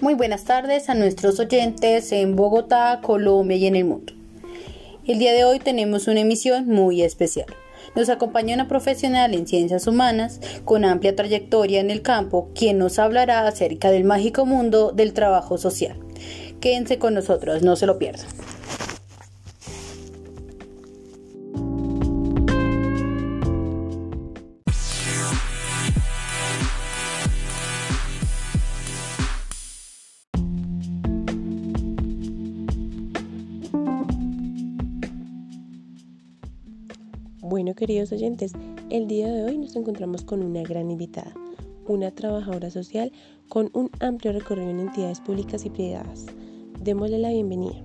Muy buenas tardes a nuestros oyentes en Bogotá, Colombia y en el mundo. El día de hoy tenemos una emisión muy especial. Nos acompaña una profesional en ciencias humanas con amplia trayectoria en el campo, quien nos hablará acerca del mágico mundo del trabajo social. Quédense con nosotros, no se lo pierdan. Bueno, queridos oyentes, el día de hoy nos encontramos con una gran invitada, una trabajadora social con un amplio recorrido en entidades públicas y privadas. Démosle la bienvenida.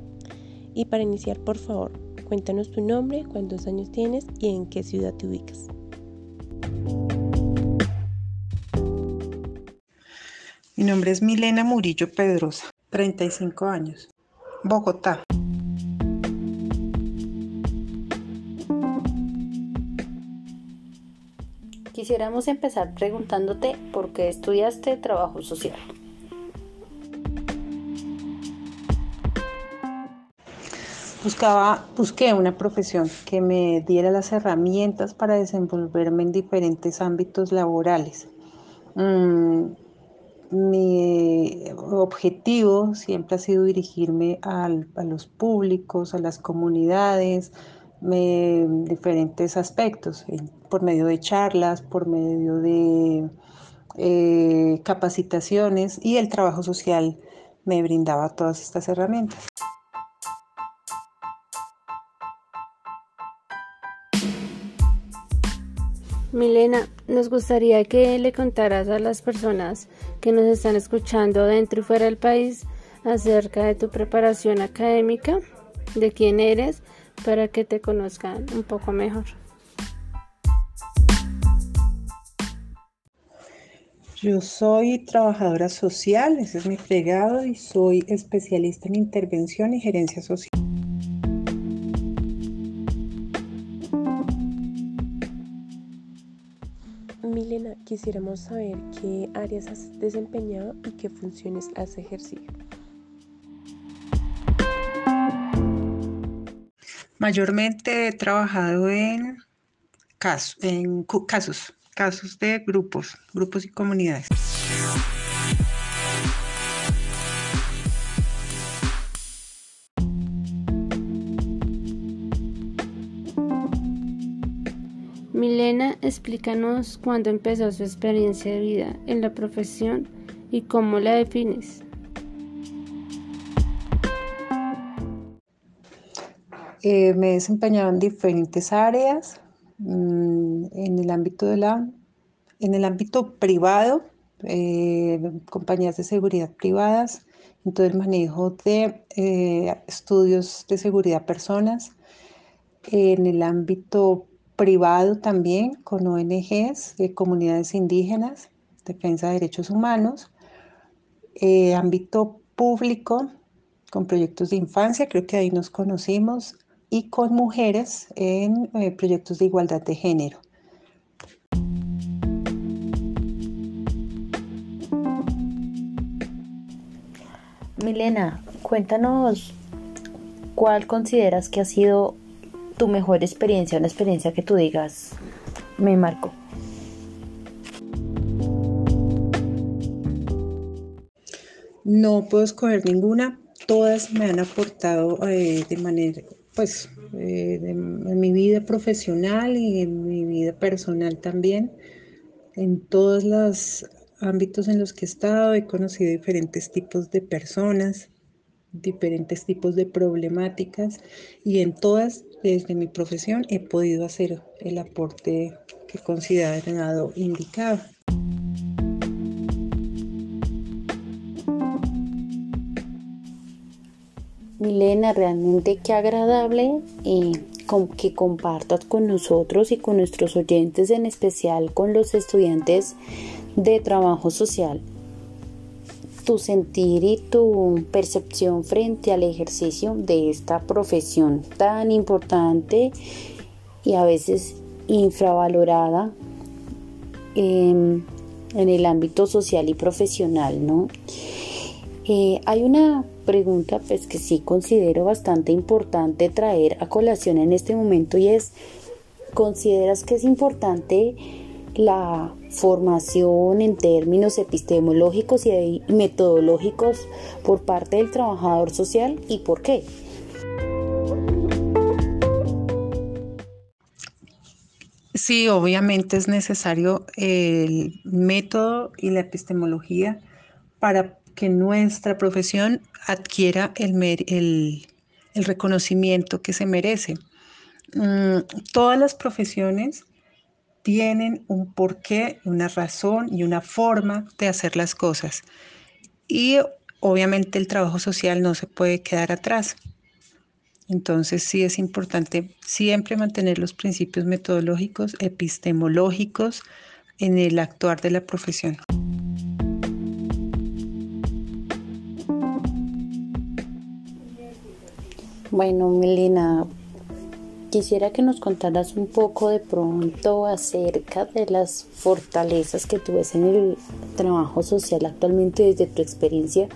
Y para iniciar, por favor, cuéntanos tu nombre, cuántos años tienes y en qué ciudad te ubicas. Mi nombre es Milena Murillo Pedrosa, 35 años, Bogotá. Quisiéramos empezar preguntándote por qué estudiaste trabajo social. Buscaba, busqué una profesión que me diera las herramientas para desenvolverme en diferentes ámbitos laborales. Mm, mi objetivo siempre ha sido dirigirme a los públicos, a las comunidades, en diferentes aspectos, por medio de charlas, por medio de eh, capacitaciones y el trabajo social me brindaba todas estas herramientas. Milena, nos gustaría que le contaras a las personas que nos están escuchando dentro y fuera del país acerca de tu preparación académica, de quién eres, para que te conozcan un poco mejor. Yo soy trabajadora social, ese es mi fregado, y soy especialista en intervención y gerencia social. Milena, quisiéramos saber qué áreas has desempeñado y qué funciones has ejercido. Mayormente he trabajado en, casos, casos de grupos, grupos y comunidades. Milena, explícanos cuándo empezó su experiencia de vida en la profesión y cómo la defines. Eh, me he desempeñado en diferentes áreas, mm, en el ámbito de la, en el ámbito privado, eh, compañías de seguridad privadas, en todo el manejo de eh, estudios de seguridad personas, en el ámbito privado también con ONGs, de comunidades indígenas, defensa de derechos humanos, ámbito público con proyectos de infancia, creo que ahí nos conocimos, y con mujeres en eh, proyectos de igualdad de género. Milena, cuéntanos cuál consideras que ha sido tu mejor experiencia, una experiencia que tú digas me marcó. No puedo escoger ninguna, todas me han aportado eh, de manera pues eh, en mi vida profesional y en mi vida personal también. En todos los ámbitos en los que he estado he conocido diferentes tipos de personas, diferentes tipos de problemáticas y en todas, desde mi profesión, he podido hacer el aporte que considerado indicado. Milena, realmente qué agradable y que compartas con nosotros y con nuestros oyentes, en especial con los estudiantes de trabajo social, tu sentir y tu percepción frente al ejercicio de esta profesión tan importante y a veces infravalorada en, el ámbito social y profesional, ¿no? Eh, hay una pregunta pues que sí considero bastante importante traer a colación en este momento y es ¿consideras que es importante la formación en términos epistemológicos y metodológicos por parte del trabajador social y por qué? Sí, obviamente es necesario el método y la epistemología para que nuestra profesión adquiera el, reconocimiento que se merece. Mm, todas las profesiones tienen un porqué, una razón y una forma de hacer las cosas. Y obviamente el trabajo social no se puede quedar atrás. Entonces sí es importante siempre mantener los principios metodológicos, epistemológicos en el actuar de la profesión. Bueno, Melina, quisiera que nos contaras un poco de pronto acerca de las fortalezas que tú ves en el trabajo social actualmente desde tu experiencia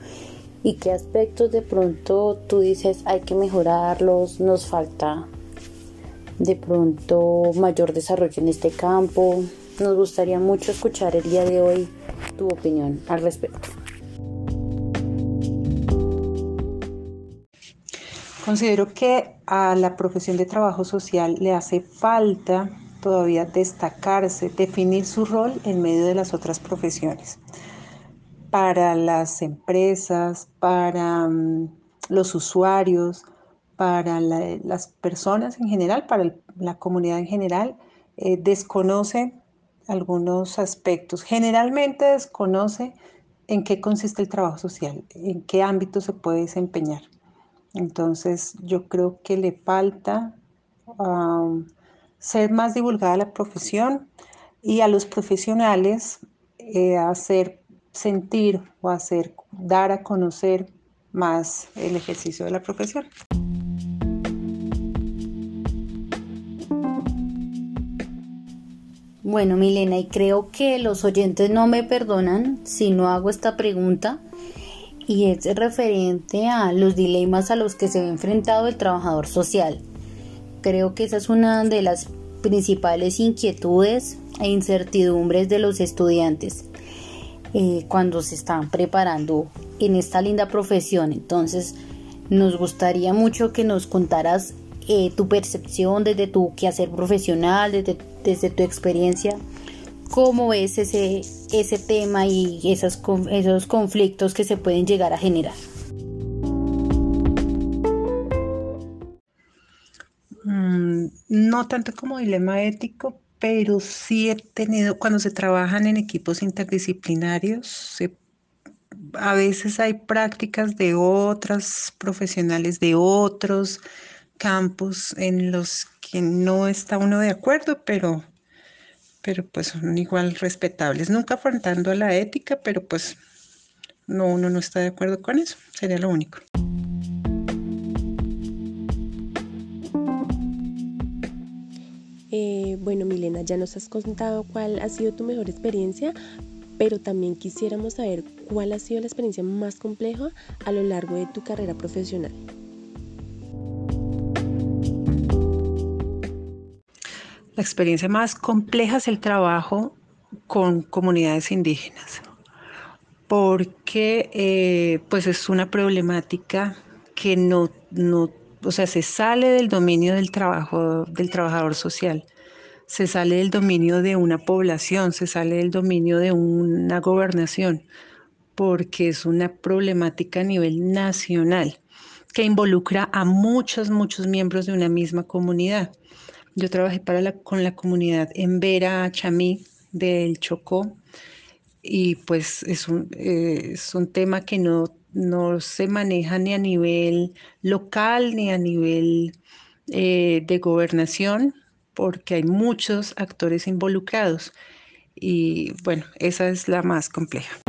y qué aspectos de pronto tú dices hay que mejorarlos, nos falta de pronto mayor desarrollo en este campo. Nos gustaría mucho escuchar el día de hoy tu opinión al respecto. Considero que a la profesión de trabajo social le hace falta todavía destacarse, definir su rol en medio de las otras profesiones. Para las empresas, para mm, los usuarios, para las personas en general, para la comunidad en general, eh, desconoce algunos aspectos. Generalmente desconoce en qué consiste el trabajo social, en qué ámbito se puede desempeñar. Entonces yo creo que le falta ser más divulgada la profesión y a los profesionales eh, hacer sentir o hacer dar a conocer más el ejercicio de la profesión. Bueno, Milena, y creo que los oyentes no me perdonan si no hago esta pregunta y es referente a los dilemas a los que se ve enfrentado el trabajador social. Creo que esa es una de las principales inquietudes e incertidumbres de los estudiantes eh, cuando se están preparando en esta linda profesión. Entonces, nos gustaría mucho que nos contaras eh, tu percepción desde tu quehacer profesional, desde, desde tu experiencia cómo ves ese, ese tema y esos conflictos que se pueden llegar a generar. Mm, no tanto como dilema ético, pero sí he tenido, cuando se trabajan en equipos interdisciplinarios, a veces hay prácticas de otras profesionales de otros campos en los que no está uno de acuerdo, pero pero pues son igual respetables, nunca afrontando a la ética, pero pues no, uno no está de acuerdo con eso, sería lo único. Eh, bueno, Milena, ya nos has contado cuál ha sido tu mejor experiencia, pero también quisiéramos saber cuál ha sido la experiencia más compleja a lo largo de tu carrera profesional. La experiencia más compleja es el trabajo con comunidades indígenas, porque eh, pues es una problemática que no, no, o sea, se sale del dominio del trabajo del trabajador social, se sale del dominio de una población, se sale del dominio de una gobernación, porque es una problemática a nivel nacional que involucra a muchos, muchos miembros de una misma comunidad. Yo trabajé para con la comunidad en Vera, Chamí, del Chocó, y pues es un, eh, es un tema que no, no, se maneja ni a nivel local ni a nivel eh, de gobernación, porque hay muchos actores involucrados. Y bueno, esa es la más compleja.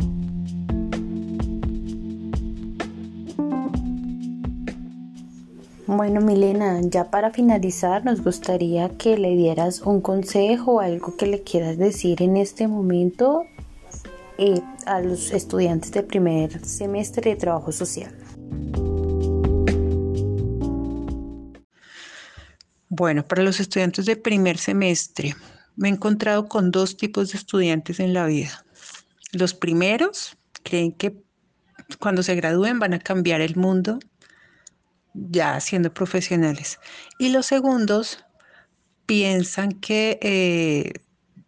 Bueno, Milena, ya para finalizar, nos gustaría que le dieras un consejo algo que le quieras decir en este momento eh, a los estudiantes de primer semestre de trabajo social. Bueno, para los estudiantes de primer semestre, me he encontrado con dos tipos de estudiantes en la vida. Los primeros creen que cuando se gradúen van a cambiar el mundo ya siendo profesionales. Y los segundos piensan que eh,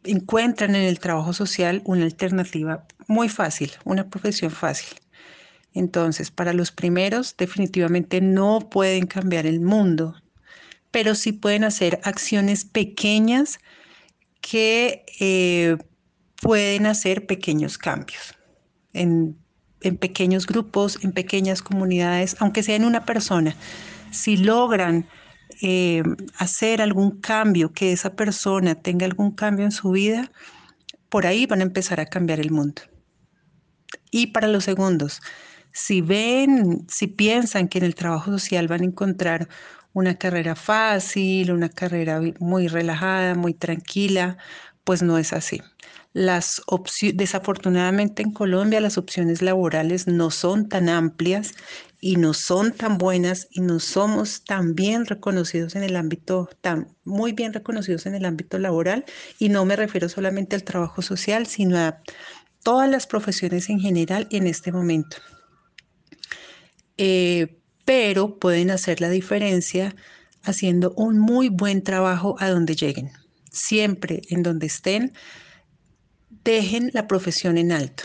encuentran en el trabajo social una alternativa muy fácil, una profesión fácil. Entonces, para los primeros definitivamente no pueden cambiar el mundo, pero sí pueden hacer acciones pequeñas que eh, pueden hacer pequeños cambios en en pequeños grupos, en pequeñas comunidades, aunque sea en una persona, si logran eh, hacer algún cambio, que esa persona tenga algún cambio en su vida, por ahí van a empezar a cambiar el mundo. Y para los segundos, si ven, si piensan que en el trabajo social van a encontrar una carrera fácil, una carrera muy relajada, muy tranquila, pues no es así. Las desafortunadamente en Colombia las opciones laborales no son tan amplias y no son tan buenas y no somos tan bien reconocidos en el ámbito, tan muy bien reconocidos en el ámbito laboral y no me refiero solamente al trabajo social, sino a todas las profesiones en general en este momento. Eh, pero pueden hacer la diferencia haciendo un muy buen trabajo a donde lleguen. Siempre en donde estén, dejen la profesión en alto,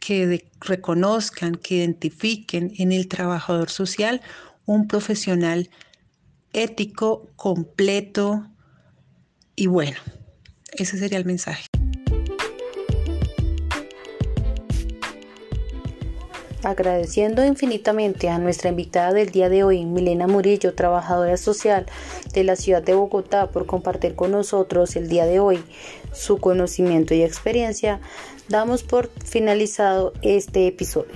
que reconozcan, que identifiquen en el trabajador social un profesional ético, completo y bueno. Ese sería el mensaje. Agradeciendo infinitamente a nuestra invitada del día de hoy, Milena Murillo, trabajadora social de la ciudad de Bogotá, por compartir con nosotros el día de hoy su conocimiento y experiencia, damos por finalizado este episodio.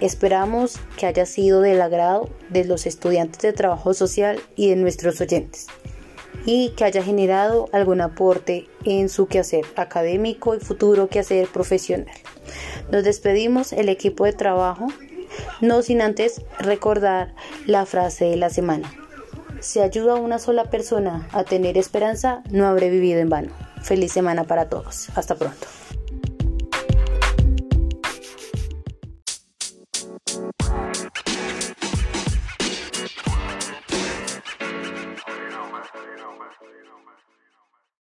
Esperamos que haya sido del agrado de los estudiantes de trabajo social y de nuestros oyentes y que haya generado algún aporte en su quehacer académico y futuro quehacer profesional. Nos despedimos el equipo de trabajo, no sin antes recordar la frase de la semana. Si ayuda a una sola persona a tener esperanza, no habré vivido en vano. Feliz semana para todos. Hasta pronto.